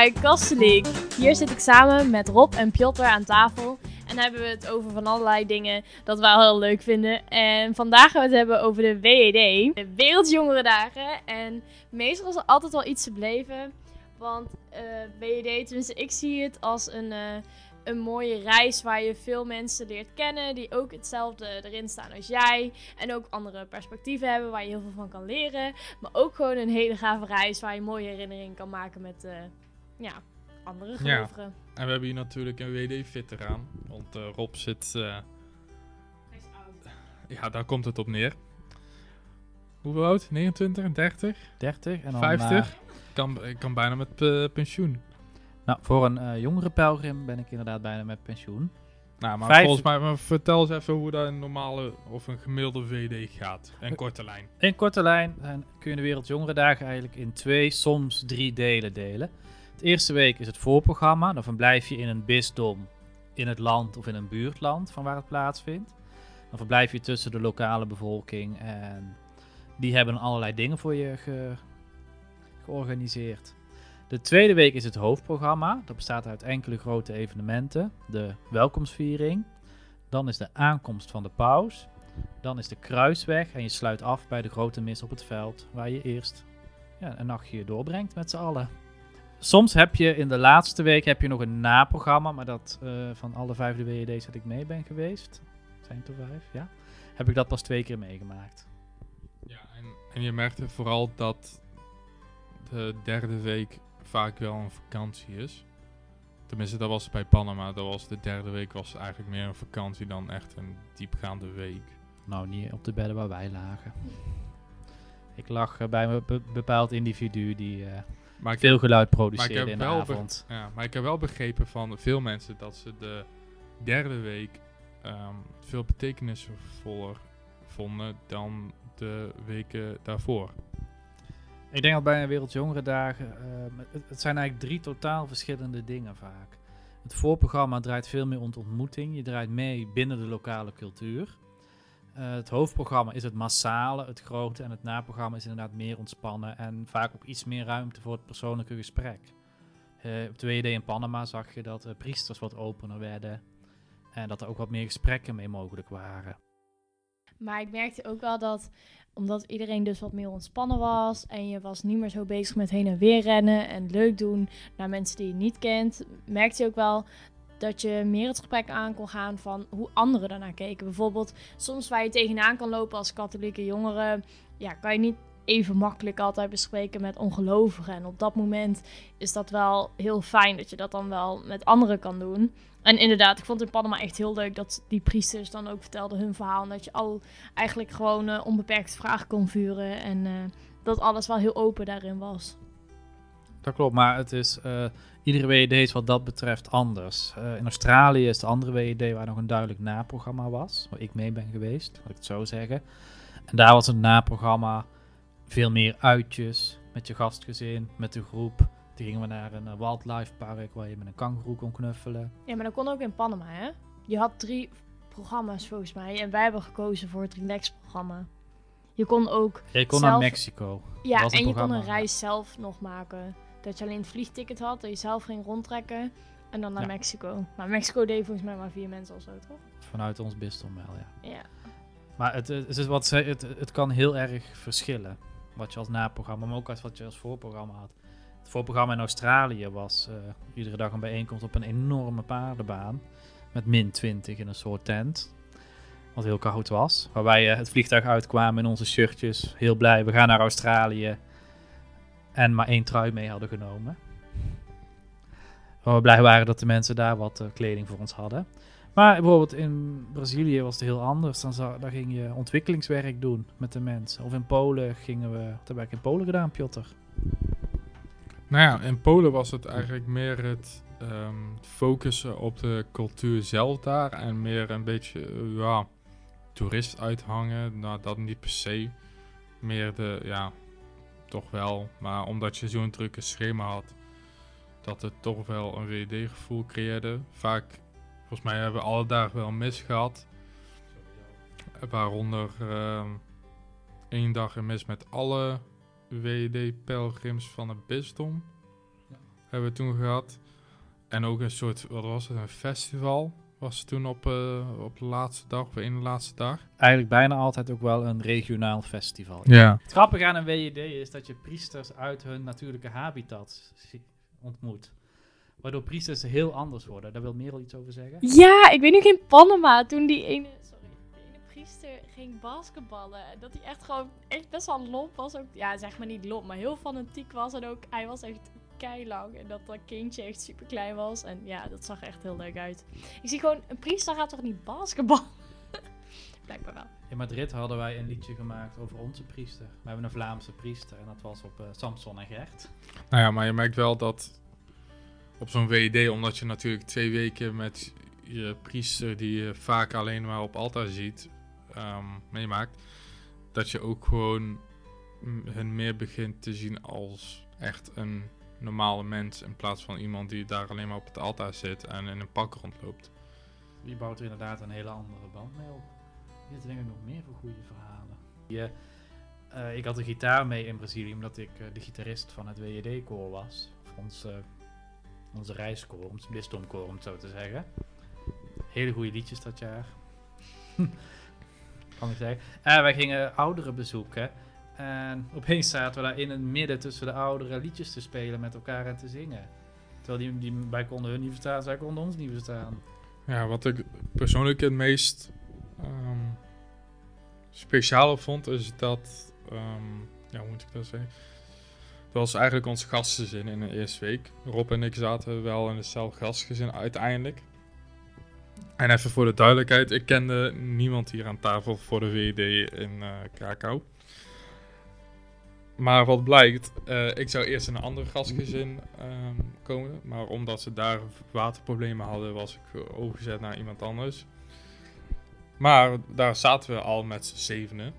Bij. Hier zit ik samen met Rob en Piotr aan tafel. En hebben we het over van allerlei dingen dat wij heel leuk vinden. En vandaag gaan we het hebben over de WED, de Wereldjongerendagen. En meestal is er altijd wel iets te beleven. Want eh WED, tenminste ik zie het als een, eh, een mooie reis waar je veel mensen leert kennen. Die ook hetzelfde erin staan als jij. En ook andere perspectieven hebben waar je heel veel van kan leren. Maar ook gewoon een hele gave reis waar je mooie herinneringen kan maken met eh, ja, andere Ja. gelovigen. En we hebben hier natuurlijk een WD-veteraan. Want eh, Rob zit... eh, ja, daar komt het op neer. Hoeveel oud? 29, 30, 30 en dan 50? eh, kan, ik kan bijna met pensioen. nou, voor een eh, jongere pelgrim ben ik inderdaad bijna met pensioen. Nou, maar Vijf- volgens mij... Maar vertel eens even hoe dat een normale of een gemiddelde WD gaat. Een korte lijn. In korte lijn zijn, kun je de Wereldjongerendagen eigenlijk in twee, soms drie delen delen. Het eerste week is het voorprogramma. Dan verblijf je in een bisdom, in het land of in een buurtland van waar het plaatsvindt. Dan verblijf je tussen de lokale bevolking en die hebben allerlei dingen voor je ge- georganiseerd. De tweede week is het hoofdprogramma. Dat bestaat uit enkele grote evenementen. De welkomstviering. Dan is de aankomst van de paus. Dan is de kruisweg en je sluit af bij de grote mis op het veld, waar je eerst ja, een nachtje doorbrengt met z'n allen. Soms heb je in de laatste week heb je nog een naprogramma, maar dat eh, van alle vijf de WED's dat ik mee ben geweest, zijn er vijf, ja, heb ik dat pas twee keer meegemaakt. Ja, en, en je merkte vooral dat de derde week vaak wel een vakantie is. Tenminste, dat was bij Panama. Dat was de derde week was eigenlijk meer een vakantie dan echt een diepgaande week. Nou, niet op de bedden waar wij lagen. Ik lag eh, bij een be- bepaald individu die eh, Maar veel geluid produceerde in de avond. ja, maar ik heb wel begrepen van veel mensen dat ze de derde week ehm, veel betekenisvoller vonden dan de weken daarvoor. Ik denk dat bij een Wereldjongerendagen, ehm, het, het zijn eigenlijk drie totaal verschillende dingen vaak. Het voorprogramma draait veel meer om ontmoeting. Je draait mee binnen de lokale cultuur. Eh, het hoofdprogramma is het massale, het grote. En het naprogramma is inderdaad meer ontspannen. En vaak ook iets meer ruimte voor het persoonlijke gesprek. Eh, op de WD in Panama zag je dat eh, priesters wat opener werden. En dat er ook wat meer gesprekken mee mogelijk waren. Maar ik merkte ook wel dat, omdat iedereen dus wat meer ontspannen was en je was niet meer zo bezig met heen en weer rennen en leuk doen naar mensen die je niet kent, merkte je ook wel dat je meer het gesprek aan kon gaan van hoe anderen daarnaar keken. Bijvoorbeeld, soms waar je tegenaan kan lopen als katholieke jongere, ja, kan je niet even makkelijk altijd bespreken met ongelovigen. En op dat moment is dat wel heel fijn dat je dat dan wel met anderen kan doen. En inderdaad, ik vond het in Panama echt heel leuk dat die priesters dan ook vertelden hun verhaal. En dat je al eigenlijk gewoon eh, onbeperkt vragen kon vuren. En eh, dat alles wel heel open daarin was. Dat klopt, maar het is, eh, iedere WED is wat dat betreft anders. Eh, in Australië is de andere WED waar nog een duidelijk naprogramma was, waar ik mee ben geweest, laat ik het zo zeggen. En daar was het naprogramma veel meer uitjes met je gastgezin, met de groep. Toen gingen we naar een eh, wildlife park waar je met een kangoeroe kon knuffelen. Ja, maar dat kon ook in Panama, hè? Je had drie programma's volgens mij. En wij hebben gekozen voor het Relax-programma. Je kon ook... Je kon Zelf- naar Mexico. Ja, en je kon een reis zelf nog maken. Dat je alleen het vliegticket had, dat je zelf ging rondtrekken. En dan naar Ja. Mexico. Maar Mexico deed volgens mij maar vier mensen of zo, toch? Vanuit ons bisdom wel, ja. Ja. Maar het, het, is wat ze, het, het kan heel erg verschillen. Wat je als naprogramma, maar ook als wat je als voorprogramma had. Het voorprogramma in Australië was eh, iedere dag een bijeenkomst op een enorme paardenbaan. Met min 20 in een soort tent. Wat heel koud was. Waar wij eh, het vliegtuig uitkwamen in onze shirtjes. Heel blij, we gaan naar Australië. En maar één trui mee hadden genomen. Waar we blij waren dat de mensen daar wat eh, kleding voor ons hadden. Maar bijvoorbeeld in Brazilië was het heel anders. Dan ging je ontwikkelingswerk doen met de mensen. Of in Polen gingen we... Wat heb ik in Polen gedaan, Piotr? Nou ja, in Polen was het eigenlijk meer het ehm, focussen op de cultuur zelf daar. En meer een beetje, eh, ja, toerist uithangen. Nou, dat niet per se. Meer de, ja, toch wel. Maar omdat je zo'n drukke schema had, dat het toch wel een WD-gevoel creëerde. Vaak, volgens mij hebben we alle dagen wel mis gehad. Waaronder ehm, één dag een mis met alle WD-pelgrims van het bisdom. hebben we toen gehad. En ook een soort, wat was het, een festival was het toen op, eh, op de laatste dag, of in de laatste dag. Eigenlijk bijna altijd ook wel een regionaal festival. Ja. Het grappige aan een WED is dat je priesters uit hun natuurlijke habitat ontmoet. Waardoor priesters heel anders worden. Daar wil Merel iets over zeggen. Ja, ik weet nog in Panama toen die ene, sorry, die ene priester ging basketballen. En dat hij echt gewoon echt best wel lomp was. Ook, ja, zeg maar niet lomp, maar heel fanatiek was. En ook, hij was echt keilang. En dat dat kindje echt super klein was. En ja, dat zag er echt heel leuk uit. Ik zie gewoon, een priester gaat toch niet basketballen? Blijkbaar wel. In Madrid hadden wij een liedje gemaakt over onze priester. We hebben een Vlaamse priester en dat was op eh, Samson en Gert. Nou ja, maar je merkt wel dat op zo'n WED, omdat je natuurlijk twee weken met je priester, die je vaak alleen maar op altaar ziet, ehm, meemaakt, dat je ook gewoon mm, hen meer begint te zien als echt een normale mens, in plaats van iemand die daar alleen maar op het altaar zit en in een pak rondloopt. Die bouwt er inderdaad een hele andere band mee op. Zitten denk ik nog meer voor goede verhalen. Je, eh, ik had een gitaar mee in Brazilië omdat ik eh, de gitarist van het WED-koor was. Ons, eh, onze reiskoor, ons bisdomkoor om het zo te zeggen. Hele goede liedjes dat jaar. kan ik zeggen. En wij gingen ouderen bezoeken. En opeens zaten we daar in het midden tussen de ouderen liedjes te spelen met elkaar en te zingen. Terwijl die, die, wij konden hun niet verstaan, zij konden ons niet verstaan. Ja, wat ik persoonlijk het meest ehm, speciale vond, is dat, ehm, ja, hoe moet ik dat zeggen? Dat was eigenlijk ons gastgezin in de eerste week. Rob en ik zaten wel in hetzelfde gastgezin uiteindelijk. En even voor de duidelijkheid, ik kende niemand hier aan tafel voor de WD in eh Krakau. Maar wat blijkt, eh, ik zou eerst in een ander gastgezin ehm, komen. Maar omdat ze daar waterproblemen hadden, was ik overgezet naar iemand anders. Maar daar zaten we al met z'n zevenen.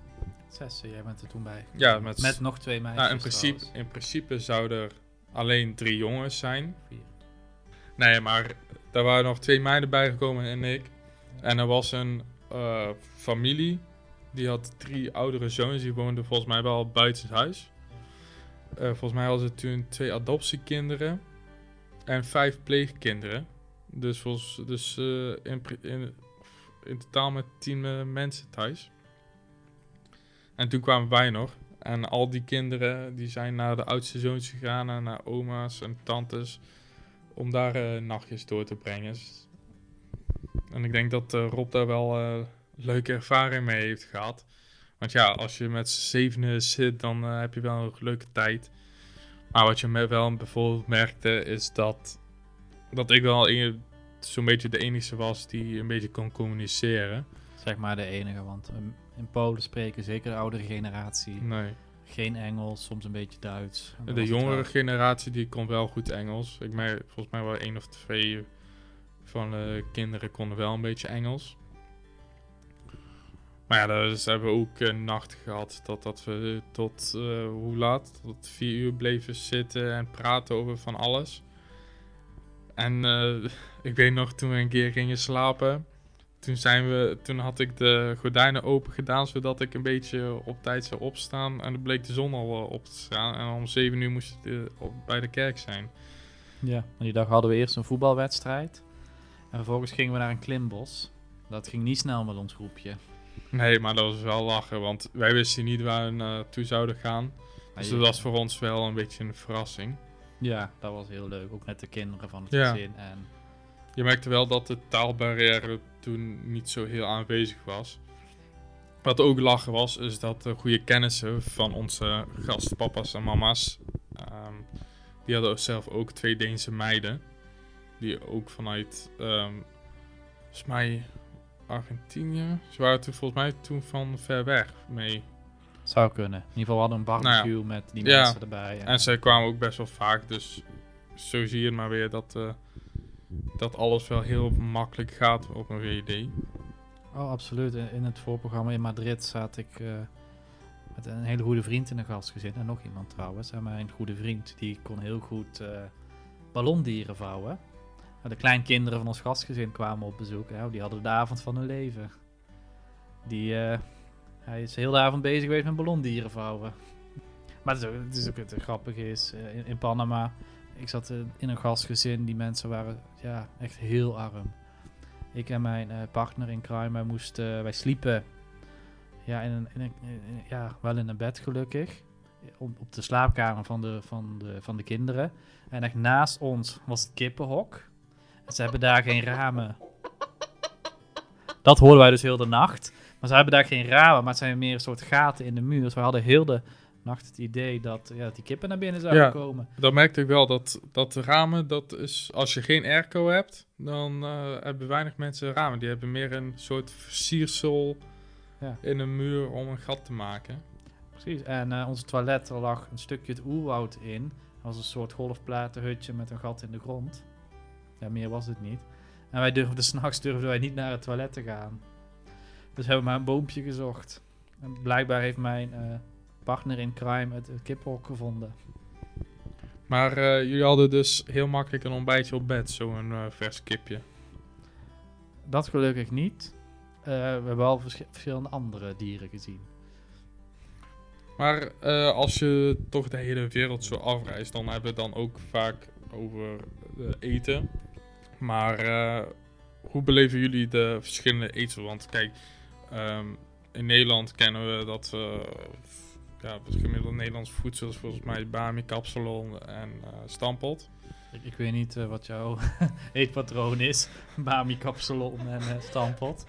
Zes, jij bent er toen bij. Ja, met, Met nog twee meisjes. nou, in, principe, trouwens. in principe zouden er alleen drie jongens zijn. Vier. Nee, maar daar waren nog twee meiden bijgekomen en ik. En er was een eh, familie. Die had drie oudere zoons. Die woonden volgens mij wel buiten het huis. Eh, volgens mij hadden ze toen twee adoptiekinderen. En vijf pleegkinderen. Dus, volgens, dus eh, in, in, totaal met tien eh, mensen thuis. En toen kwamen wij nog. En al die kinderen die zijn naar de oudste zoons gegaan. Naar oma's en tantes. Om daar nachtjes door te brengen. En ik denk dat Rob daar wel leuke ervaring mee heeft gehad. Want ja, als je met z'n zevenen zit, dan eh, heb je wel een leuke tijd. Maar wat je me wel bijvoorbeeld merkte, is dat, dat ik wel zo'n beetje de enige was die een beetje kon communiceren. Zeg maar de enige, want in Polen spreken zeker de oudere generatie Nee. geen Engels, soms een beetje Duits. De jongere wel. generatie die kon wel goed Engels. Ik merk volgens mij wel één of twee van de kinderen konden wel een beetje Engels. Maar ja, dus hebben we ook een nacht gehad dat, dat we tot eh, hoe laat? Tot vier uur bleven zitten en praten over van alles. En eh, ik weet nog toen we een keer gingen slapen. Toen, zijn we, toen had ik de gordijnen open gedaan zodat ik een beetje op tijd zou opstaan. En dan bleek de zon al eh, op te staan. En om 7 uur moest ik bij de kerk zijn. Ja, en die dag hadden we eerst een voetbalwedstrijd. En vervolgens gingen we naar een klimbos. Dat ging niet snel met ons groepje. Nee, maar dat was wel lachen, want wij wisten niet waar we naartoe zouden gaan. Dus dat was voor ons wel een beetje een verrassing. Ja, dat was heel leuk. Ook met de kinderen van het Ja. gezin. En Je merkte wel dat de taalbarrière toen niet zo heel aanwezig was. Wat ook lachen was, is dat de goede kennissen van onze gastpapa's en mama's, ehm, die hadden zelf ook twee Deense meiden. Die ook vanuit, ehm volgens mij, Argentinië. Ze waren toen volgens mij toen van ver weg mee. zou kunnen. In ieder geval we hadden een barbecue met die Ja. mensen erbij. En ze kwamen ook best wel vaak, dus zo zie je maar weer dat, eh, dat alles wel heel makkelijk gaat op een WD. Oh, absoluut. In, in het voorprogramma in Madrid zat ik eh, met een hele goede vriend in een gastgezin. En nog iemand trouwens. En mijn goede vriend, die kon heel goed eh, ballondieren vouwen. De kleinkinderen van ons gastgezin kwamen op bezoek. Die hadden de avond van hun leven. Die, eh, hij is heel de avond bezig geweest met ballondieren vouwen. Maar het is ook, het is grappige is, eh, in, Panama ik zat eh, in een gastgezin, die mensen waren ja, echt heel arm. Ik en mijn partner in crime, wij, moesten, wij sliepen ja, in een, in ja, wel in een bed gelukkig. Op, op de slaapkamer van de, van, de, van de kinderen. En echt naast ons was het kippenhok. Ze hebben daar geen ramen. Dat hoorden wij dus heel de nacht. Maar ze hebben daar geen ramen, maar het zijn meer een soort gaten in de muur. Dus we hadden heel de nacht het idee dat, ja, dat die kippen naar binnen zouden Ja. komen. Dan merkte ik wel dat, dat de ramen, dat is, als je geen airco hebt, dan eh, hebben weinig mensen ramen. Die hebben meer een soort versiersel Ja. in een muur om een gat te maken. Precies. En eh, onze toilet, er lag een stukje het oerwoud in. Dat was een soort golfplatenhutje met een gat in de grond. Ja, meer was het niet. En wij durfden, s'nachts durfden wij niet naar het toilet te gaan. Dus hebben we maar een boompje gezocht. En blijkbaar heeft mijn eh, partner in crime het, het kippenhok gevonden. Maar eh, jullie hadden dus heel makkelijk een ontbijtje op bed, zo'n eh, vers kipje. Dat gelukkig niet. We hebben wel verschi- verschillende andere dieren gezien. Maar als je toch de hele wereld zo afreist, dan hebben we het dan ook vaak over eten. Maar eh, hoe beleven jullie de verschillende eten? Want kijk, ehm, in Nederland kennen we dat f- ja, gemiddelde Nederlands voedsel is volgens mij bami, kapsalon en eh stampot. Ik, ik weet niet eh, wat jouw eetpatroon is. Bami, kapsalon en eh, stampot.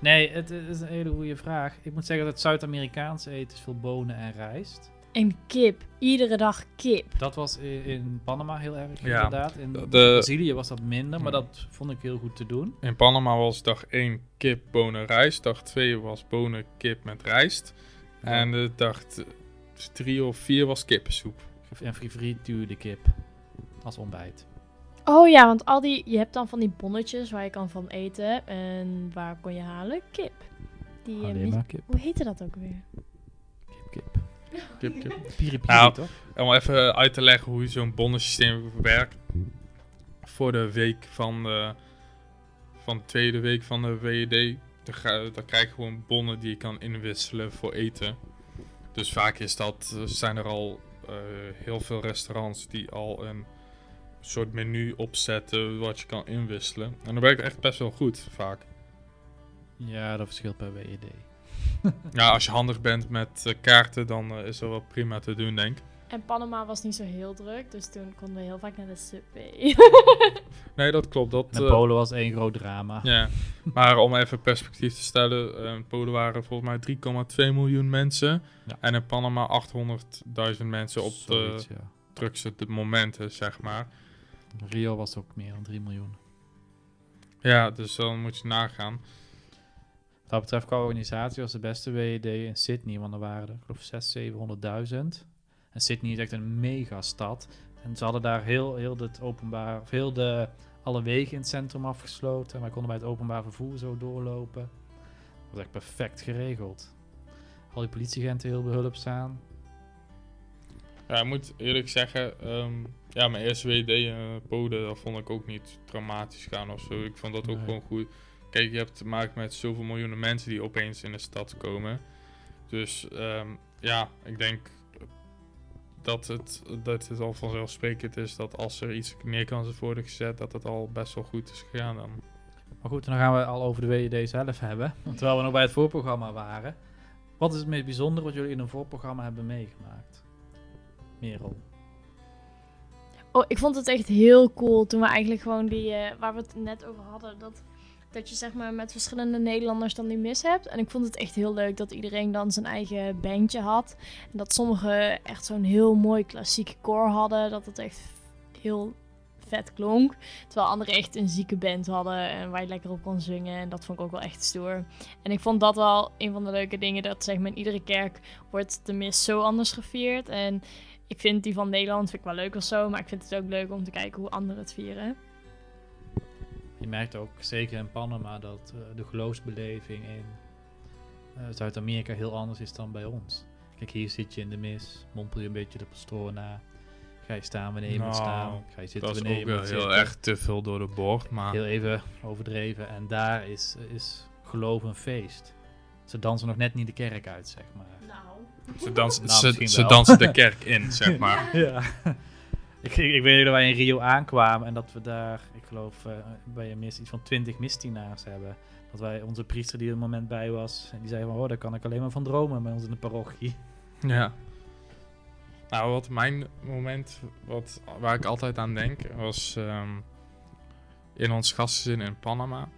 Nee, het is een hele goede vraag. Ik moet zeggen dat het Zuid-Amerikaans eten veel bonen en rijst. En kip. Iedere dag kip. Dat was in, in Panama heel erg Ja, inderdaad. In de- Brazilië was dat minder, maar Ja. dat vond ik heel goed te doen. In Panama was dag 1 kip, bonen, rijst. Dag 2 was bonen, kip met rijst. En de dag 3 of 4 was kippensoep. En gefrituurde kip als ontbijt. Oh ja, want al die, je hebt dan van die bonnetjes waar je kan van eten. En waar kon je halen? Kip. Die, eh, Alleen maar kip, Hoe heette dat ook weer? Piri piri, Nou, toch? Om even uit te leggen hoe zo'n bonnensysteem werkt. Voor de week van de, van de tweede week van de WED. Dan, krijg je gewoon bonnen die je kan inwisselen voor eten. Dus vaak is dat, zijn er al eh, heel veel restaurants die al een soort menu opzetten wat je kan inwisselen. En dat werkt echt best wel goed vaak. Ja, dat verschilt per WED. Ja, als je handig bent met eh, kaarten, dan eh, is dat wel prima te doen, denk ik. En Panama was niet zo heel druk, dus toen konden we heel vaak naar de Subway. Nee, dat klopt. Dat, En eh, Polen was één groot drama. Ja, maar om even perspectief te stellen, eh, in Polen waren volgens mij 3,2 miljoen mensen. Ja. En in Panama 800.000 mensen op de ja. drukste de momenten, zeg maar. Rio was ook meer dan 3 miljoen. Ja, dus dan moet je nagaan. Wat dat betreft qua organisatie was de beste WED in Sydney, want er waren er, ik geloof 600.000, 700.000. En Sydney is echt een megastad. En ze hadden daar heel, heel het openbaar, of heel de, alle wegen in het centrum afgesloten. Wij konden bij het openbaar vervoer zo doorlopen. Dat was echt perfect geregeld. Al die politieagenten heel behulpzaam. Ja, ik moet eerlijk zeggen, ehm, ja, mijn eerste WD in Polen, dat vond ik ook niet dramatisch gaan of zo. Ik vond dat ook Nee. gewoon goed. Kijk, je hebt te maken met zoveel miljoenen mensen die opeens in de stad komen. Dus ehm, ja, ik denk dat het, dat het al vanzelfsprekend is dat als er iets neer kan worden gezet, dat het al best wel goed is gegaan dan. Maar goed, dan gaan we al over de WED zelf hebben. Terwijl we nog bij het voorprogramma waren. Wat is het meest bijzonder wat jullie in een voorprogramma hebben meegemaakt? Merel. Oh, ik vond het echt heel cool toen we eigenlijk gewoon die, eh, waar we het net over hadden, dat, dat je zeg maar met verschillende Nederlanders dan die mis hebt. En ik vond het echt heel leuk dat iedereen dan zijn eigen bandje had. En dat sommigen echt zo'n heel mooi klassieke koor hadden, dat het echt heel vet klonk. Terwijl anderen echt een zieke band hadden en waar je lekker op kon zingen. En dat vond ik ook wel echt stoer. En ik vond dat wel een van de leuke dingen, dat zeg maar in iedere kerk wordt de mis zo anders gevierd. En ik vind die van Nederland vind ik wel leuk of zo, maar ik vind het ook leuk om te kijken hoe anderen het vieren. Je merkt ook zeker in Panama dat eh, de geloofsbeleving in eh, Zuid-Amerika heel anders is dan bij ons. Kijk, hier zit je in de mis, mompel je een beetje de pastoor na. Ga je staan wanneer je moet Nou, staan. Ga je zitten Dat is wanneer ook je wel moet heel zitten. erg te veel door de bocht, maar... Heel even overdreven. En daar is, is geloof een feest. Ze dansen nog net niet de kerk uit, zeg maar. Nou. Ze, dansen, Nou, ze, ze dansen de kerk in, zeg maar. Ja. Ik, ik, ik weet dat wij in Rio aankwamen en dat we daar, ik geloof, eh, bij een mis iets van 20 misdienaars hebben. Dat wij onze priester die er een moment bij was, en die zei van, oh, daar kan ik alleen maar van dromen bij ons in de parochie. Ja. Nou, wat mijn moment, wat, waar ik altijd aan denk, was ehm, in ons gastgezin in Panama.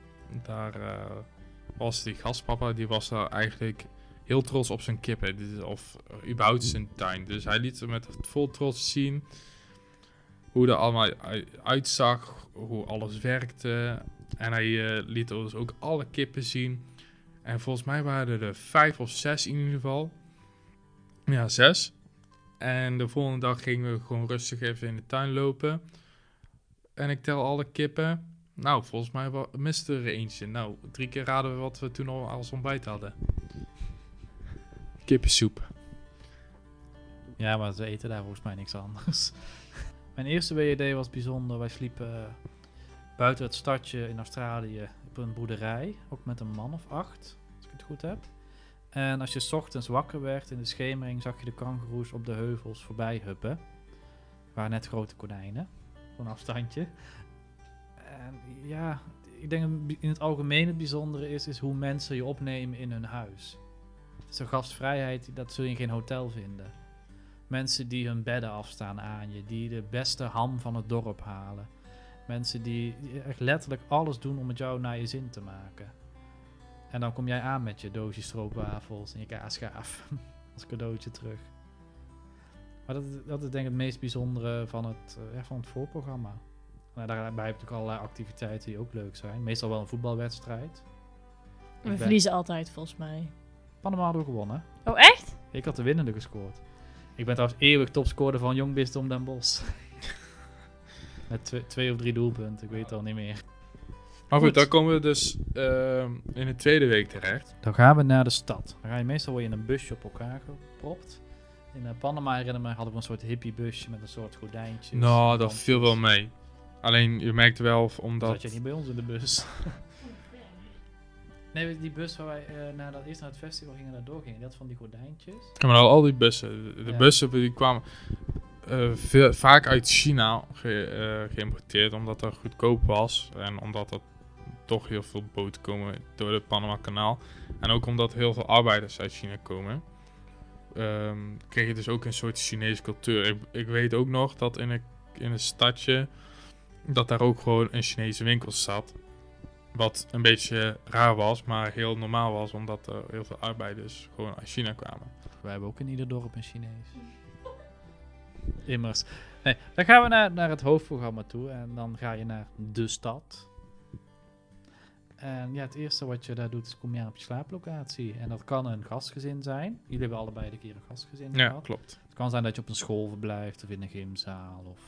Daar eh, was die gastpapa, die was daar eigenlijk heel trots op zijn kippen. Of überhaupt zijn tuin. Dus hij liet er met vol trots zien hoe er allemaal uitzag, hoe alles werkte. En hij eh, liet ons ook alle kippen zien. En volgens mij waren er vijf of zes in ieder geval. Ja, zes. En de volgende dag gingen we gewoon rustig even in de tuin lopen. En ik tel alle kippen. Nou, volgens mij miste er eentje. Nou, drie keer raden we wat we toen al als ontbijt hadden. Kippensoep. Ja, maar ze eten daar volgens mij niks anders. Mijn eerste WED was bijzonder. Wij sliepen eh, buiten het stadje in Australië op een boerderij. Ook met een man of acht, als ik het goed heb. En als je 's ochtends wakker werd in de schemering, zag je de kangoeroes op de heuvels voorbij huppen. Waren net grote konijnen, een afstandje. En ja, ik denk dat in het algemeen het bijzondere is, is hoe mensen je opnemen in hun huis. Zo'n gastvrijheid, dat zul je in geen hotel vinden. Mensen die hun bedden afstaan aan je, die de beste ham van het dorp halen. Mensen die echt letterlijk alles doen om het jou naar je zin te maken. En dan kom jij aan met je doosje stroopwafels en je kaasschaaf als cadeautje terug. Maar dat, is- dat is denk ik het meest bijzondere van het, eh, van het voorprogramma. Nou, daarbij heb je ook allerlei activiteiten die ook leuk zijn. Meestal wel een voetbalwedstrijd. We ben- verliezen altijd, volgens mij. Panama hadden we gewonnen. Oh, echt? Ik had de winnende gescoord. Ik ben trouwens eeuwig topscorer van Jong Bisdom Den Bosch. Met twee, twee of drie doelpunten, ik weet het al niet meer. Maar goed, Goed. dan komen we dus ehm, in de tweede week terecht. Dan gaan we naar de stad. Dan ga je meestal weer in een busje op elkaar gepropt. In eh, Panama herinner me hadden we een soort hippiebusje met een soort gordijntjes. Nou, dat viel wel mee. Alleen, je merkte wel, omdat... je niet bij ons in de bus? nee, die bus waar wij eh, naar dat, eerst naar het festival gingen, daar doorgingen, dat van die gordijntjes. Ja, maar al die bussen. De Ja. bussen die kwamen eh, veel, vaak uit China ge, eh, geïmporteerd, omdat dat goedkoop was. En omdat er toch heel veel boten komen door het Panama-kanaal. En ook omdat heel veel arbeiders uit China komen. ehm, kreeg je dus ook een soort Chinese cultuur. Ik, ik weet ook nog dat in een, in een stadje, dat daar ook gewoon een Chinese winkel zat. Wat een beetje raar was, maar heel normaal was, omdat er heel veel arbeiders gewoon uit China kwamen. Wij hebben ook in ieder dorp een Chinees. Immers. Nee, dan gaan we naar, naar het hoofdprogramma toe en dan ga je naar de stad. En ja, het eerste wat je daar doet is kom je aan op je slaaplocatie. En dat kan een gastgezin zijn. Jullie hebben allebei de keer een gastgezin Ja, gehad. klopt. Het kan zijn dat je op een school verblijft of in een gymzaal of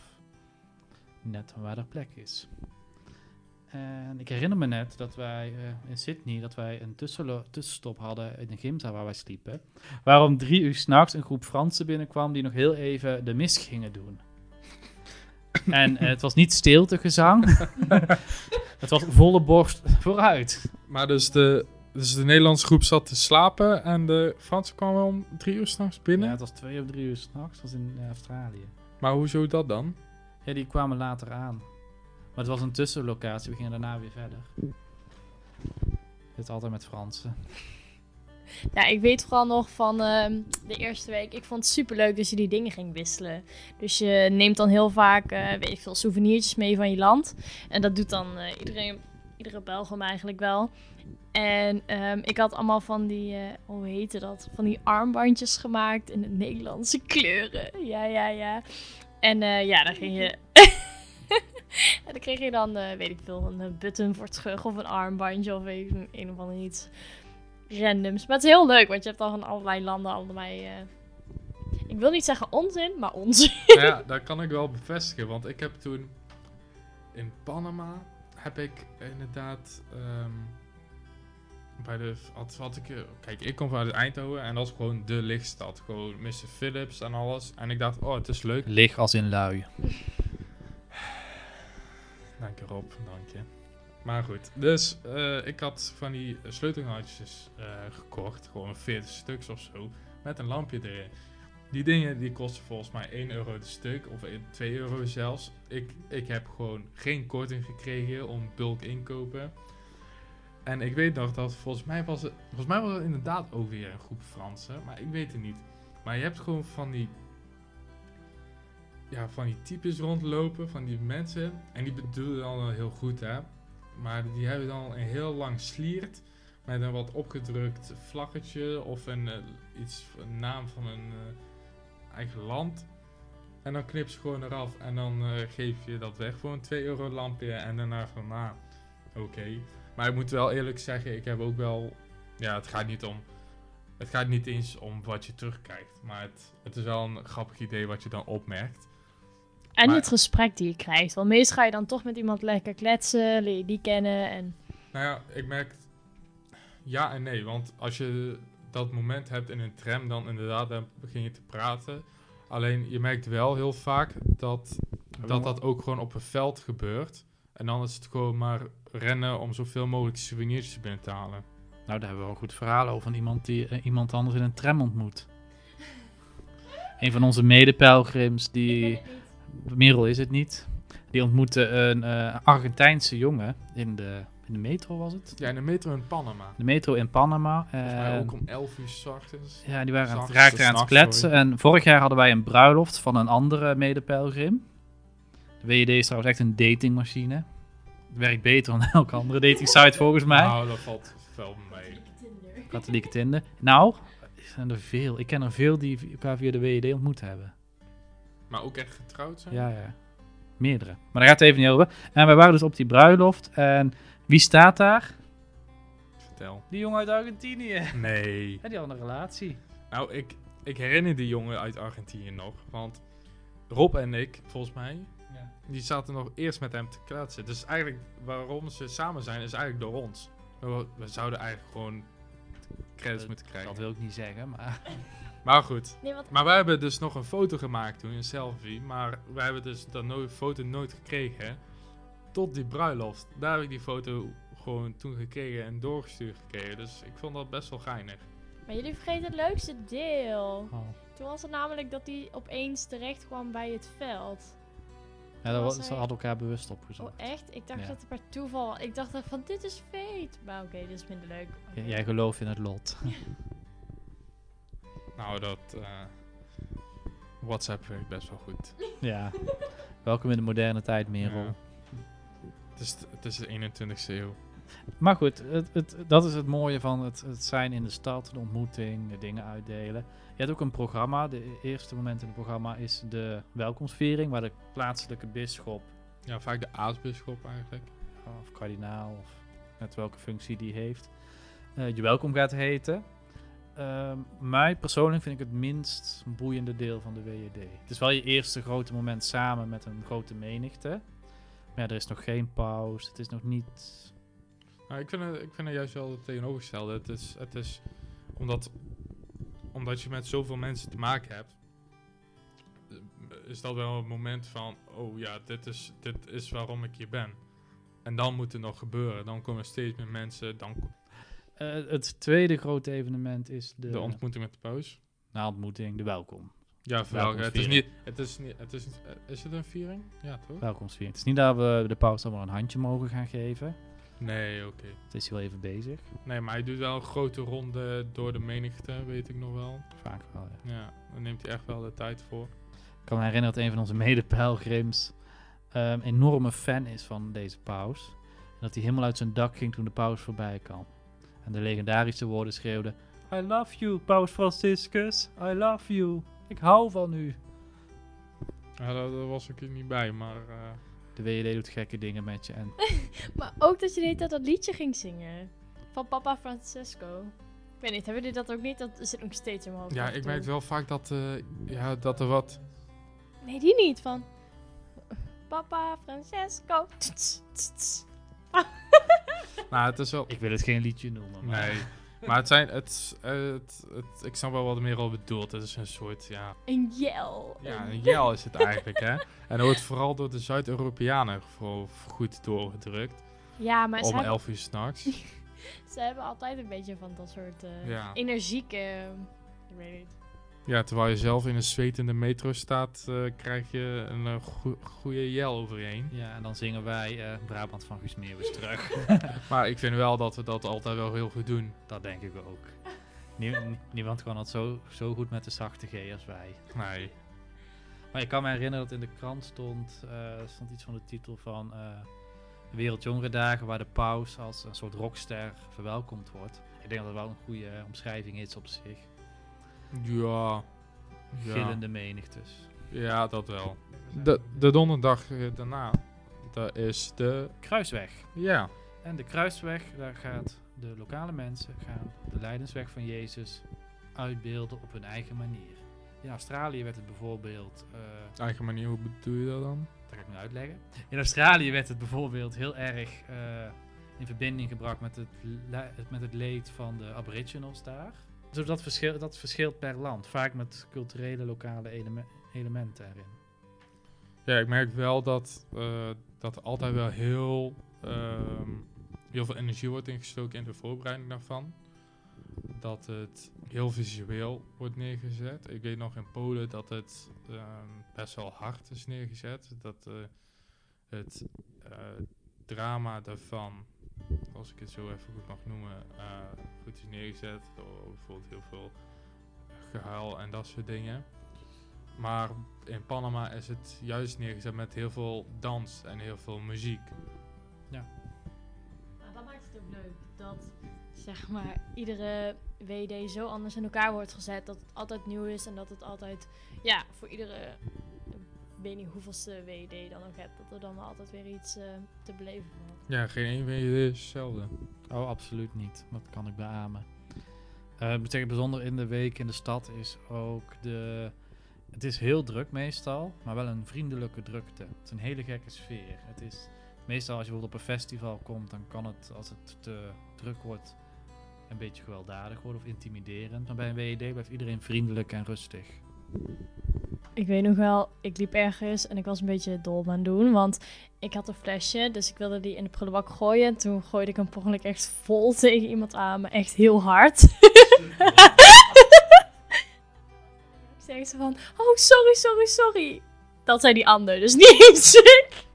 net waar er plek is. En ik herinner me net dat wij eh, in Sydney dat wij een tussenstop hadden in een gymzaal waar wij sliepen. Waar om drie uur s'nachts een groep Fransen binnenkwam die nog heel even de mis gingen doen. en eh, het was niet stiltegezang. het was volle borst vooruit. Maar dus de, dus de Nederlandse groep zat te slapen en de Fransen kwamen om drie uur s'nachts binnen. Ja, het was twee of drie uur s'nachts. Het was in eh, Australië. Maar hoezo dat dan? Ja, die kwamen later aan. Maar het was een tussenlocatie. We gingen daarna weer verder. Het altijd met Fransen. Ja, ik weet vooral nog van ehm, de eerste week. Ik vond het super leuk dat je die dingen ging wisselen. Dus je neemt dan heel vaak, eh, weet ik veel, souvenirtjes mee van je land. En dat doet dan eh, iedereen, iedere Belgum eigenlijk wel. En ehm, ik had allemaal van die, eh, hoe heette dat? Van die armbandjes gemaakt in de Nederlandse kleuren. Ja, ja, ja. En ja, dan ging je. en dan kreeg je dan, eh, weet ik veel, een eh, button voor het schug of een armbandje of weet ik, een, of ander iets randoms. Maar het is heel leuk, want je hebt al van allerlei landen allerlei... eh, ik wil niet zeggen onzin, maar onzin. Ja, dat kan ik wel bevestigen, want ik heb toen in Panama heb ik inderdaad ehm, bij de had, had ik, kijk, ik kom vanuit Eindhoven en dat is gewoon de lichtstad, gewoon Mr. Philips en alles. En ik dacht, oh, het is leuk. Lig als in lui. Dank je Rob, dank je. Maar goed, dus eh, ik had van die sleutelhoutjes eh, gekocht, gewoon 40 stuks of zo, met een lampje erin. die dingen die kosten volgens mij 1 euro de stuk of 1, 2 euro zelfs. Ik, ik heb gewoon geen korting gekregen om bulk inkopen. En ik weet nog dat volgens mij was het, volgens mij was het inderdaad ook weer een groep Fransen, maar ik weet het niet. Maar je hebt gewoon van die, ja, van die types rondlopen, van die mensen. En die bedoelen dan wel heel goed, hè. Maar die hebben dan een heel lang sliert met een wat opgedrukt vlaggetje of een, eh, iets, een naam van een eh, eigen land. En dan knip ze gewoon eraf en dan eh, geef je dat weg voor een 2 euro lampje. En daarna van, nou, oké. Maar ik moet wel eerlijk zeggen, ik heb ook wel... Ja, het gaat niet om... Het gaat niet eens om wat je terugkrijgt. Maar het, het is wel een grappig idee wat je dan opmerkt. En Maar- het gesprek die je krijgt. Want meestal ga je dan toch met iemand lekker kletsen, leer je die kennen. En Nou ja, ik merk ja en nee. Want als je dat moment hebt in een tram, dan inderdaad dan begin je te praten. Alleen je merkt wel heel vaak dat dat, dat ook gewoon op een veld gebeurt. En dan is het gewoon maar rennen om zoveel mogelijk souvenirtjes binnen te halen. Nou, daar hebben we wel een goed verhaal over van iemand die eh, iemand anders in een tram ontmoet. Een van onze medepelgrims, die... Merel is het niet. Die ontmoette een eh, Argentijnse jongen in de, in de metro, was het? Ja, in de metro in Panama. De metro in Panama. En- ook om 11 uur 's ochtends. Ja, die waren raakten aan het kletsen. sorry. En vorig jaar hadden wij een bruiloft van een andere medepelgrim. De WED is trouwens echt een datingmachine. Het werkt beter dan elke andere datingsite volgens mij. Nou, dat valt wel mee. Katholieke Tinder. Nou, er zijn er veel. Ik ken er veel die elkaar via de WED ontmoet hebben. Maar ook echt getrouwd zijn? Ja, ja. Meerdere. Maar daar gaat het even niet over. En wij waren dus op die bruiloft. En wie staat daar? Vertel. Die jongen uit Argentinië. Nee. Ja, die had een relatie. Nou, ik, ik herinner die jongen uit Argentinië nog. Want Rob en ik, volgens mij, Ja. die zaten nog eerst met hem te kletsen. Dus eigenlijk waarom ze samen zijn, is eigenlijk door ons. We, we zouden eigenlijk gewoon credits moeten krijgen. Dat wil ik niet zeggen, maar... Maar goed. nee, wat Maar wij hebben dus nog een foto gemaakt toen, een selfie. Maar wij hebben dus dat no foto nooit gekregen. Tot die bruiloft. Daar heb ik die foto gewoon toen gekregen en doorgestuurd gekregen. Dus ik vond dat best wel geinig. Maar jullie vergeten het leukste deel. Oh. Toen was het namelijk dat hij opeens terecht kwam bij het veld. Ja, dat Was ze hij- hadden elkaar bewust Oh, opgezocht. echt? Ik dacht Ja. dat het per toeval... Ik dacht van, dit is fate. Maar oké, dit is minder leuk. Jij gelooft in het lot. Nou, dat eh, WhatsApp werkt best wel goed. ja. Welkom in de moderne tijd, Merel. Ja. Het, is, het is de 21ste eeuw. Maar goed, het, het, dat is het mooie van het, het zijn in de stad, de ontmoeting, de dingen uitdelen. Je hebt ook een programma. De eerste moment in het programma is de welkomstviering, waar de plaatselijke bisschop Ja, vaak de aartsbisschop eigenlijk. of kardinaal, of net welke functie die heeft, eh, je welkom gaat heten. Ehm, mij persoonlijk vind ik het minst boeiende deel van de WED. Het is wel je eerste grote moment samen met een grote menigte. Maar ja, er is nog geen pauze. Het is nog niet. Nou, ik vind, het, ik vind het juist wel het tegenovergestelde. Het is, het is omdat, omdat je met zoveel mensen te maken hebt, is dat wel een moment van, oh ja, dit is, dit is waarom ik hier ben. En dan moet er nog gebeuren. Dan komen steeds meer mensen. Dan Eh, het tweede grote evenement is de, de ontmoeting met de paus. na ontmoeting, de welkom. Ja, vooral. Het is niet, het is niet, het is eh, is het een viering? Ja, toch? Welkomstviering. Het is niet dat we de paus allemaal een handje mogen gaan geven. Nee, oké. Het is wel even bezig. Nee, maar hij doet wel een grote ronde door de menigte, weet ik nog wel. Vaak wel, ja. Ja, daar neemt hij echt wel de tijd voor. Ik kan me herinneren dat een van onze medepelgrims een enorme fan is van deze paus. En dat hij helemaal uit zijn dak ging toen de paus voorbij kwam. En de legendarische woorden schreeuwde... I love you, paus Franciscus. I love you. Ik hou van u. Ja, daar, daar was ik er niet bij, maar... eh, De WED doet gekke dingen met je. En Maar ook dat je de hele tijd dat liedje ging zingen. Van Papa Francesco. Ik weet niet, hebben jullie dat ook niet? Dat zit ook steeds in mijn hoofd. ja, ik merk wel vaak dat, eh, ja, dat er wat... Nee, die niet. Van Papa Francesco. Tss, tss, tss. Nou, het is wel... ik wil het geen liedje noemen. Maar Nee. Maar het zijn... Het, het, het, ik snap wel wat er meer al bedoelt. Het is een soort, ja... Een jel. Ja, een jel is het eigenlijk, hè. En wordt vooral door de Zuid-Europeanen goed doorgedrukt. Ja, maar ze Om hebben, 11 uur s'nachts. ze hebben altijd een beetje van dat soort eh, Ja. energieke... Ik weet niet. Ja, terwijl je zelf in een zwetende metro staat, eh, krijg je een eh, goe- goede jel overheen. Ja, en dan zingen wij eh, Brabant van Guus Meeuwis terug. Maar ik vind wel dat we dat altijd wel heel goed doen. dat denk ik ook. Nie- nie- niemand kan dat zo, zo goed met de zachte G als wij. Nee. Maar ik kan me herinneren dat in de krant stond, stond iets van de titel van Wereldjongerendagen, waar de paus als een soort rockster verwelkomd wordt. Ik denk dat dat wel een goede omschrijving is op zich. Ja. Ja, Gillende menigtes. ja dat wel. De, de donderdag eh, daarna, dat is de... Kruisweg. Ja. En de kruisweg, daar gaat de lokale mensen gaan de lijdensweg van Jezus uitbeelden op hun eigen manier. In Australië werd het bijvoorbeeld, eh, Eigen manier, hoe bedoel je dat dan? dat ga ik nu uitleggen. In Australië werd het bijvoorbeeld heel erg eh, in verbinding gebracht met het, met het leed van de aboriginals daar. Dus dat, verschil, dat verschilt per land, vaak met culturele lokale eleme- elementen erin. Ja, ik merk wel dat, eh, dat er altijd wel heel, ehm, heel veel energie wordt ingestoken in de voorbereiding daarvan. Dat het heel visueel wordt neergezet. Ik weet nog in Polen dat het ehm, best wel hard is neergezet. Dat eh, het eh, drama daarvan, als ik het zo even goed mag noemen, eh, goed is neergezet. Door bijvoorbeeld heel veel gehuil en dat soort dingen. Maar in Panama is het juist neergezet met heel veel dans en heel veel muziek. Nou, dat maakt het ook leuk. Dat zeg maar iedere WD zo anders in elkaar wordt gezet. Dat het altijd nieuw is en dat het altijd, ja, voor iedere, weet niet hoeveelste WD je dan ook hebt, dat er dan altijd weer iets eh, te beleven valt. Ja, geen één WD is hetzelfde. Oh, absoluut niet. Dat kan ik beamen. Eh, ik moet zeggen, bijzonder in de week in de stad is ook de... Het is heel druk meestal, maar wel een vriendelijke drukte. Het is een hele gekke sfeer. Het is meestal als je bijvoorbeeld op een festival komt, dan kan het, als het te druk wordt, een beetje gewelddadig worden of intimiderend. Maar bij een WED blijft iedereen vriendelijk en rustig. Ik weet nog wel, ik liep ergens en ik was een beetje dol aan het doen, want ik had een flesje, dus ik wilde die in de prullenbak gooien. En toen gooide ik hem per ongeluk echt vol tegen iemand aan, maar echt heel hard. zei ze van, oh sorry, sorry, sorry. Dat zei die ander, dus niet eens ik.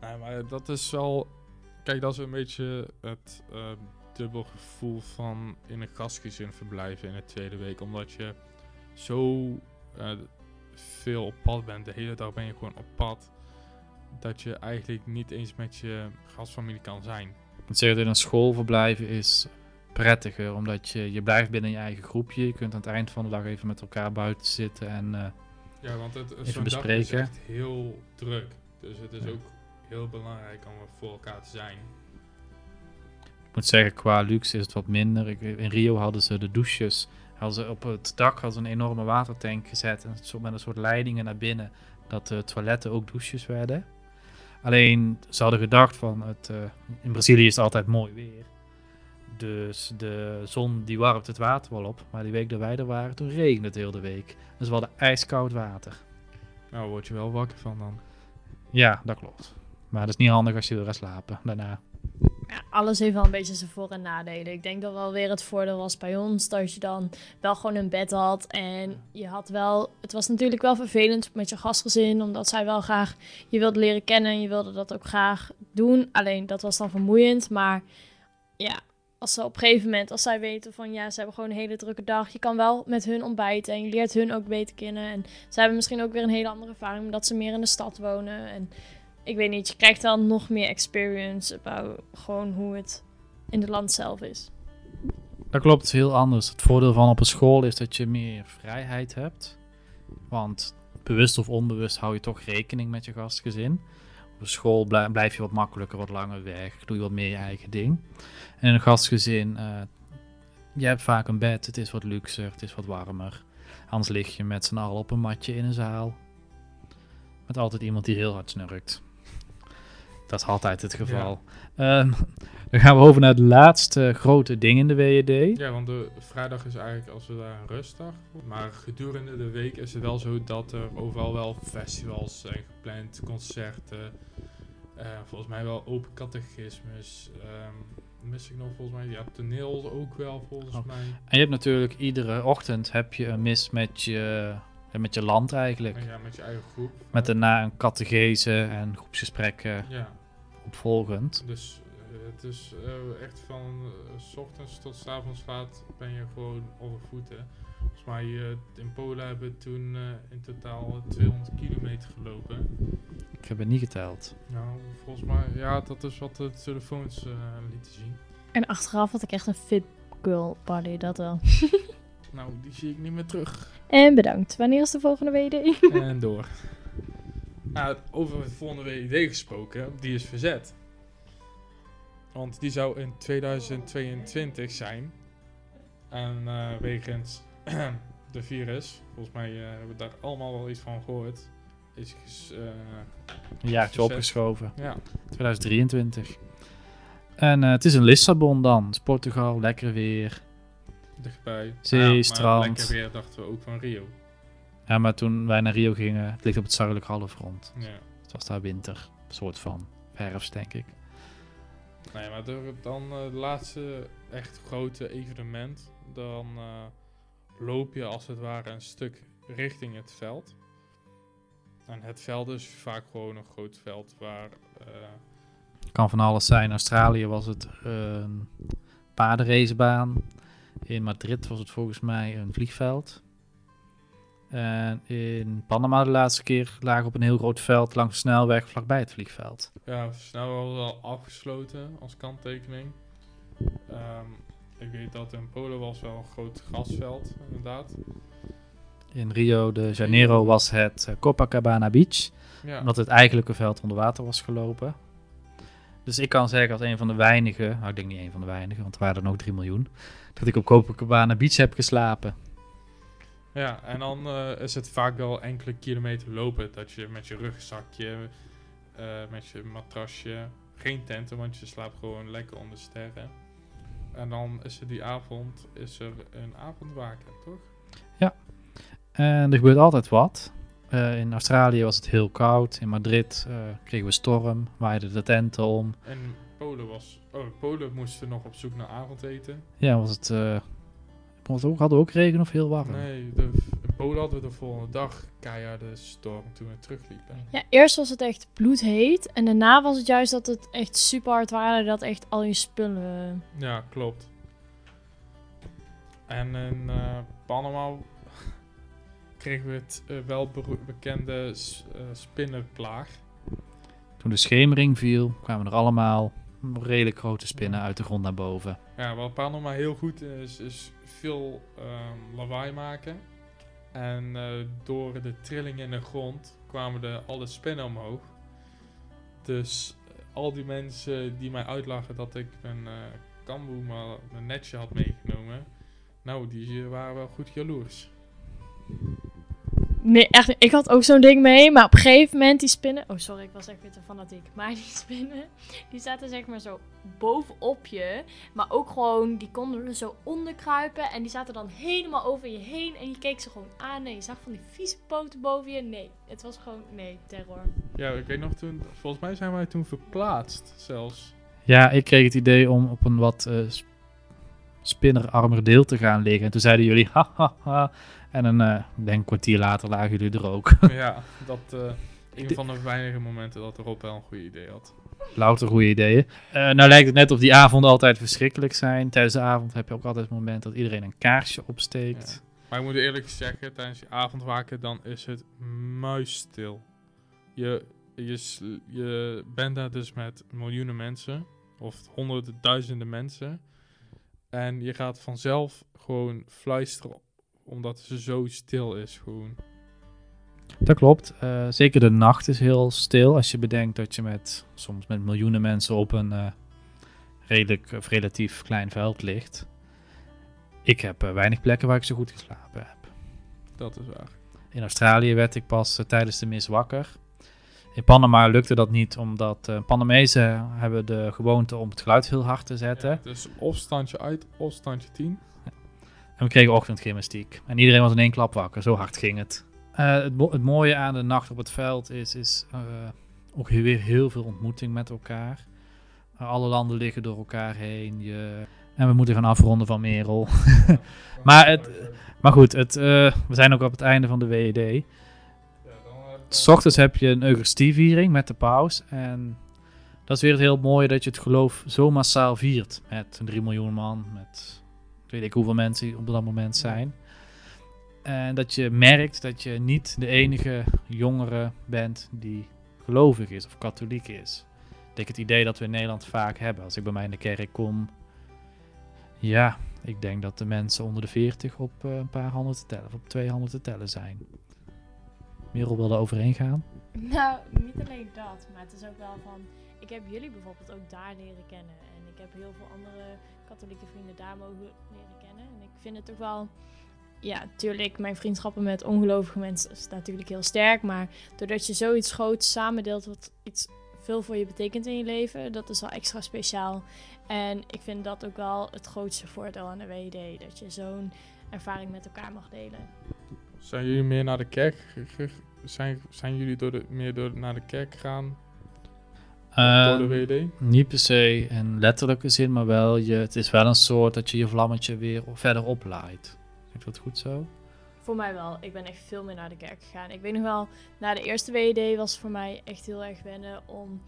Nee, maar dat is wel... Kijk, dat is een beetje het eh, dubbel gevoel van in een gastgezin verblijven in de tweede week. Omdat je zo eh, veel op pad bent. De hele dag ben je gewoon op pad. Dat je eigenlijk niet eens met je gastfamilie kan zijn. Ik moet zeggen, dat in een school verblijven is prettiger, omdat je, je blijft binnen je eigen groepje. Je kunt aan het eind van de dag even met elkaar buiten zitten en... eh, Ja, want het, Even is echt heel druk. Dus het is Ja. ook heel belangrijk om voor elkaar te zijn. Ik moet zeggen, qua luxe is het wat minder. In Rio hadden ze de douches. Hadden ze op het dak hadden ze een enorme watertank gezet. En zo met een soort leidingen naar binnen. Dat de toiletten ook douches werden. Alleen, ze hadden gedacht van... Het, eh, in Brazilië is het altijd mooi weer. Dus de zon die warmt het water wel op. Maar die week dat wij er waren, toen regende het heel de week. Dus we hadden ijskoud water. Nou, word je wel wakker van dan. Ja, dat klopt. Maar dat is niet handig als je wil gaan slapen daarna. Ja, alles heeft wel een beetje zijn voor- en nadelen. Ik denk dat wel weer het voordeel was bij ons dat je dan wel gewoon een bed had. En je had wel, het was natuurlijk wel vervelend met je gastgezin, omdat zij wel graag je wilde leren kennen en je wilde dat ook graag doen. Alleen dat was dan vermoeiend. Maar ja, als ze op een gegeven moment, als zij weten van ja, ze hebben gewoon een hele drukke dag. Je kan wel met hun ontbijten en je leert hun ook beter kennen. En zij hebben misschien ook weer een hele andere ervaring, omdat ze meer in de stad wonen. En ik weet niet, je krijgt dan nog meer experience about gewoon hoe het in het land zelf is. Dat klopt, het is heel anders. Het voordeel van op een school is dat je meer vrijheid hebt. Want bewust of onbewust hou je toch rekening met je gastgezin. Op school blij- blijf je wat makkelijker, wat langer weg. Doe je wat meer je eigen ding. En in een gastgezin, eh je hebt vaak een bed. Het is wat luxer, het is wat warmer. Anders lig je met z'n allen op een matje in een zaal. Met altijd iemand die heel hard snurkt. Dat is altijd het geval. Ehm, dan gaan we over naar het laatste grote ding in de WED. Ja, want de vrijdag is eigenlijk als we daar een rustdag. Maar gedurende de week is het wel zo dat er overal wel festivals zijn gepland, concerten. eh, volgens mij wel open catechismus. mis ik nog volgens mij? Ja, toneel ook wel volgens Oh. mij. En je hebt natuurlijk iedere ochtend heb je een mis met je, met je land eigenlijk. En ja, met je eigen groep. Met daarna een catechese en groepsgesprekken Ja, opvolgend. dus eh, het is eh, echt van eh, s ochtends tot s avonds laat ben je gewoon over voeten. Volgens mij in Polen hebben we toen eh, in totaal 200 kilometer gelopen. Ik heb het niet geteld. Nou, volgens mij, ja, dat is wat de telefoons lieten zien. En achteraf had ik echt een fit girl party, dat wel. Nou, die zie ik niet meer terug. En bedankt. Wanneer is de volgende WD? en door. Nou, over de volgende WID gesproken, die is verzet. Want die zou in 2022 zijn. En eh, wegens de virus, volgens mij eh, hebben we daar allemaal wel iets van gehoord. Is eh, Een jaartje Verzet. opgeschoven. ja, 2023. En eh, het is in Lissabon dan. Het is Portugal, lekker weer. dichtbij. Zee, Ja, strand. Lekker weer dachten we ook van Rio. Ja, maar toen wij naar Rio gingen, het ligt op het zuidelijk halfrond. Ja. Het was daar winter. Een soort van herfst, denk ik. Nee, maar dan eh, het laatste echt grote evenement. Dan eh, loop je als het ware een stuk richting het veld. En het veld is vaak gewoon een groot veld waar... eh, Kan van alles zijn. In Australië was het een paardenracebaan. In Madrid was het volgens mij een vliegveld. En in Panama de laatste keer lagen op een heel groot veld langs de snelweg vlakbij het vliegveld. ja, snel was al afgesloten als kanttekening. Ehm, ik weet dat in Polen was wel een groot grasveld, inderdaad. In Rio de Janeiro was het eh, Copacabana Beach. Ja, Omdat het eigenlijke veld onder water was gelopen. Dus ik kan zeggen als een van de weinigen, nou ik denk niet een van de weinigen, want er waren er nog 3 miljoen, dat ik op Copacabana Beach heb geslapen. Ja en dan eh, is het vaak wel enkele kilometer lopen. Dat je met je rugzakje, eh, met je matrasje, geen tenten, want je slaapt gewoon lekker onder sterren. En dan is er die avond, is er een avondwaken, toch? En er gebeurt altijd wat. Eh, in Australië was het heel koud. In Madrid kregen we storm, waaiden de tenten om. En Polen was, oh, Polen moesten nog op zoek naar avondeten. Ja, was het, was het ook, hadden we ook regen of heel warm? Nee, de, in Polen hadden we de volgende dag keiharde storm toen we terugliepen. Ja, eerst was het echt bloedheet. En daarna was het juist dat het echt super hard waren. Dat echt al je spullen... Ja, klopt. En in eh, Panama kregen we het eh, wel bekende eh, spinnenplaag. Toen de schemering viel, kwamen er allemaal redelijk grote spinnen uit de grond naar boven. Ja, wat Panama heel goed is, is veel ehm, lawaai maken. En eh, door de trilling in de grond kwamen de alle spinnen omhoog. Dus eh, al die mensen die mij uitlachen dat ik mijn eh kamboe, mijn netje had meegenomen. Nou, die waren wel goed jaloers. Nee, echt. Ik had ook zo'n ding mee. Maar op een gegeven moment die spinnen... Oh, sorry. Ik was echt weer te fanatiek. Maar die spinnen, die zaten zeg maar zo bovenop je. Maar ook gewoon, die konden er zo onder kruipen. En die zaten dan helemaal over je heen. En je keek ze gewoon aan. En je zag van die vieze poten boven je. Nee, het was gewoon... Nee, terror. Ja, ik weet nog toen, volgens mij zijn wij toen verplaatst zelfs. Ja, ik kreeg het idee om op een wat eh, sp- spinnerarmer deel te gaan liggen. En toen zeiden jullie, hahaha. En een, ik denk kwartier later lagen jullie er ook. ja, dat eh een van de weinige momenten dat Rob wel een goed idee had. Louter goede ideeën. Eh, nou lijkt het net of die avonden altijd verschrikkelijk zijn. Tijdens de avond heb je ook altijd het moment dat iedereen een kaarsje opsteekt. Maar ik moet eerlijk zeggen, tijdens je avondwaken dan is het muisstil. Je, je, je bent daar dus met miljoenen mensen, of honderden, duizenden mensen. En je gaat vanzelf gewoon fluisteren, omdat het zo stil is gewoon. Dat klopt. Eh, zeker de nacht is heel stil. Als je bedenkt dat je met soms met miljoenen mensen op een eh, redelijk of relatief klein veld ligt. Ik heb eh, weinig plekken waar ik zo goed geslapen heb. Dat is waar. In Australië werd ik pas tijdens de mis wakker. In Panama lukte dat niet, omdat Panamezen hebben de gewoonte om het geluid heel hard te zetten. Ja, dus of standje uit, of standje 10. En we kregen ochtendgymnastiek. En iedereen was in één klap wakker, zo hard ging het. Eh, het, mo- het mooie aan de nacht op het veld is, is eh, ook weer heel veel ontmoeting met elkaar. Alle landen liggen door elkaar heen. Je... En we moeten gaan afronden van Merel. maar, het, maar goed, het, eh, we zijn ook op het einde van de WED. S ochtends heb je een Eucharistieviering met de paus. En dat is weer het heel mooie dat je het geloof zo massaal viert. Met een 3 miljoen man, met weet ik hoeveel mensen op dat moment zijn. En dat je merkt dat je niet de enige jongere bent die gelovig is of katholiek is. Ik denk het idee dat we in Nederland vaak hebben. Als ik bij mij in de kerk kom, ja, ik denk dat de mensen onder de 40 op uh, een paar handen te tellen, of op twee handen te tellen zijn. Merel wil er overheen gaan. Nou, niet alleen dat, maar het is ook wel van. Ik heb jullie bijvoorbeeld ook daar leren kennen. En ik heb heel veel andere katholieke vrienden daar mogen leren kennen. En ik vind het ook wel. Ja, natuurlijk, mijn vriendschappen met ongelovige mensen is natuurlijk heel sterk. Maar doordat je zoiets groots samen deelt, wat iets veel voor je betekent in je leven, dat is wel extra speciaal. En ik vind dat ook wel het grootste voordeel aan de WD. Dat je zo'n ervaring met elkaar mag delen. Zijn jullie meer naar de kerk zijn, zijn jullie door de, meer door, naar de kerk gegaan? Door de WD? Niet per se in letterlijke zin, maar wel je, het is wel een soort dat je je vlammetje weer verder oplaait. Is dat goed zo? Voor mij wel. Ik ben echt veel meer naar de kerk gegaan. Ik weet nog wel, na de eerste WD was voor mij echt heel erg wennen om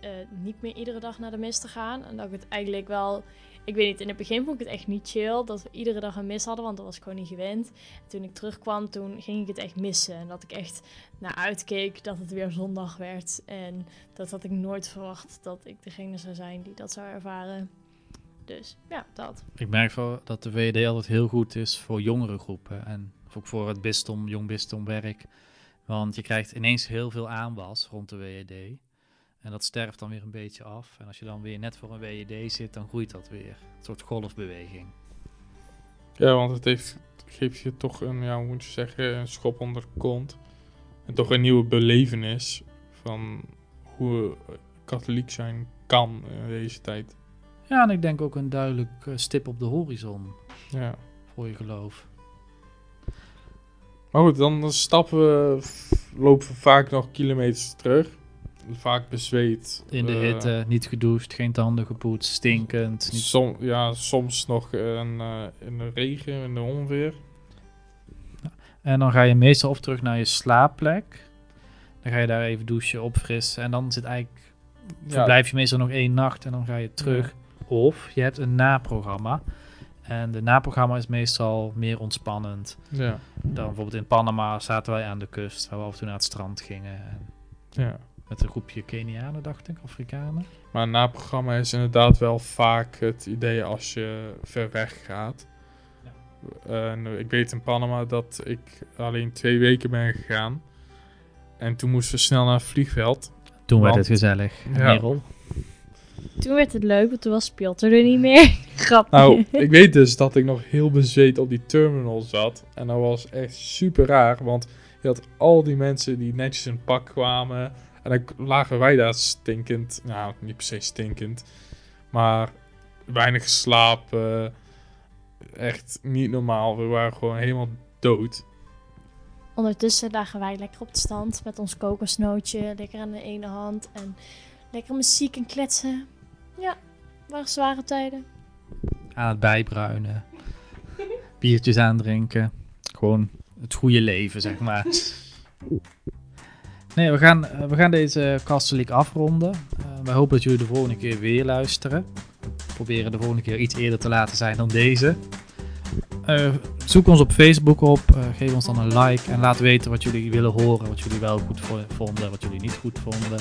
uh, niet meer iedere dag naar de mis te gaan. En dat ik het eigenlijk wel. Ik weet niet, in het begin vond ik het echt niet chill dat we iedere dag een mis hadden, want dat was ik gewoon niet gewend. En toen ik terugkwam, toen ging ik het echt missen. En dat ik echt naar uitkeek dat het weer zondag werd. En dat had ik nooit verwacht dat ik degene zou zijn die dat zou ervaren. Dus ja, dat. Ik merk wel dat de WD altijd heel goed is voor jongere groepen. En ook voor het bisdom, jong bisdomwerk. Want je krijgt ineens heel veel aanwas rond de WED. En dat sterft dan weer een beetje af. En als je dan weer net voor een WED zit, dan groeit dat weer. Een soort golfbeweging. Ja, want het heeft, geeft je toch een, ja, hoe moet je zeggen, een schop onder de kont. En toch een nieuwe belevenis van hoe katholiek zijn kan in deze tijd. Ja, en ik denk ook een duidelijk eh, stip op de horizon ja. voor je geloof. Maar goed, dan stappen we, lopen we vaak nog kilometers terug vaak bezweet. In de uh, hitte, niet gedoucht, geen tanden gepoetst, stinkend. Niet... Som, ja, soms nog een, uh, in de regen, in de onweer. En dan ga je meestal op terug naar je slaapplek. Dan ga je daar even douchen, opfrissen. En dan zit eigenlijk, ja. verblijf je meestal nog één nacht en dan ga je terug. Of je hebt een naprogramma. En de naprogramma is meestal meer ontspannend. Ja. Dan bijvoorbeeld in Panama zaten wij aan de kust, waar we af en toe naar het strand gingen. En ja. Met een groepje Kenianen, dacht ik, Afrikanen. Maar een naprogramma is inderdaad wel vaak het idee als je ver weg gaat. Ja. ik weet in Panama dat ik alleen twee weken ben gegaan. En toen moesten we snel naar het vliegveld. Toen werd het gezellig, ja. Merel. Toen werd het leuk, want toen was Piotr er niet meer. Grappig. Nou, ik weet dus dat ik nog heel bezweet op die terminal zat. En dat was echt super raar, want je had al die mensen die netjes in pak kwamen. En dan lagen wij daar stinkend. Nou, niet per se stinkend. Maar weinig geslapen. Echt niet normaal. We waren gewoon helemaal dood. Ondertussen lagen wij lekker op de stand met ons kokosnootje. Lekker aan de ene hand. En lekker muziek en kletsen. Ja, waren zware tijden. Aan het bijbruinen. Biertjes aandrinken. Gewoon het goede leven, zeg maar. Nee, we gaan, eh, we gaan deze Kasteliek afronden. Uh, wij hopen dat jullie de volgende keer weer luisteren. We proberen de volgende keer iets eerder te laten zijn dan deze. Uh, zoek ons op Facebook op, geef ons dan een like en laat weten wat jullie willen horen, wat jullie wel goed vonden, wat jullie niet goed vonden.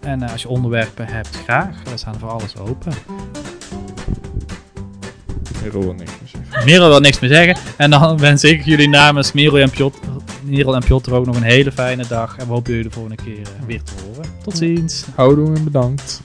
En als je onderwerpen hebt, graag. We staan voor alles open. Merel wil niks meer zeggen. Merel wil niks meer zeggen. En dan wens ik jullie namens Merel en Piotr en Piotr ook nog een hele fijne dag. En we hopen jullie de volgende keer eh, weer te horen. Tot ziens. Houdoe en bedankt.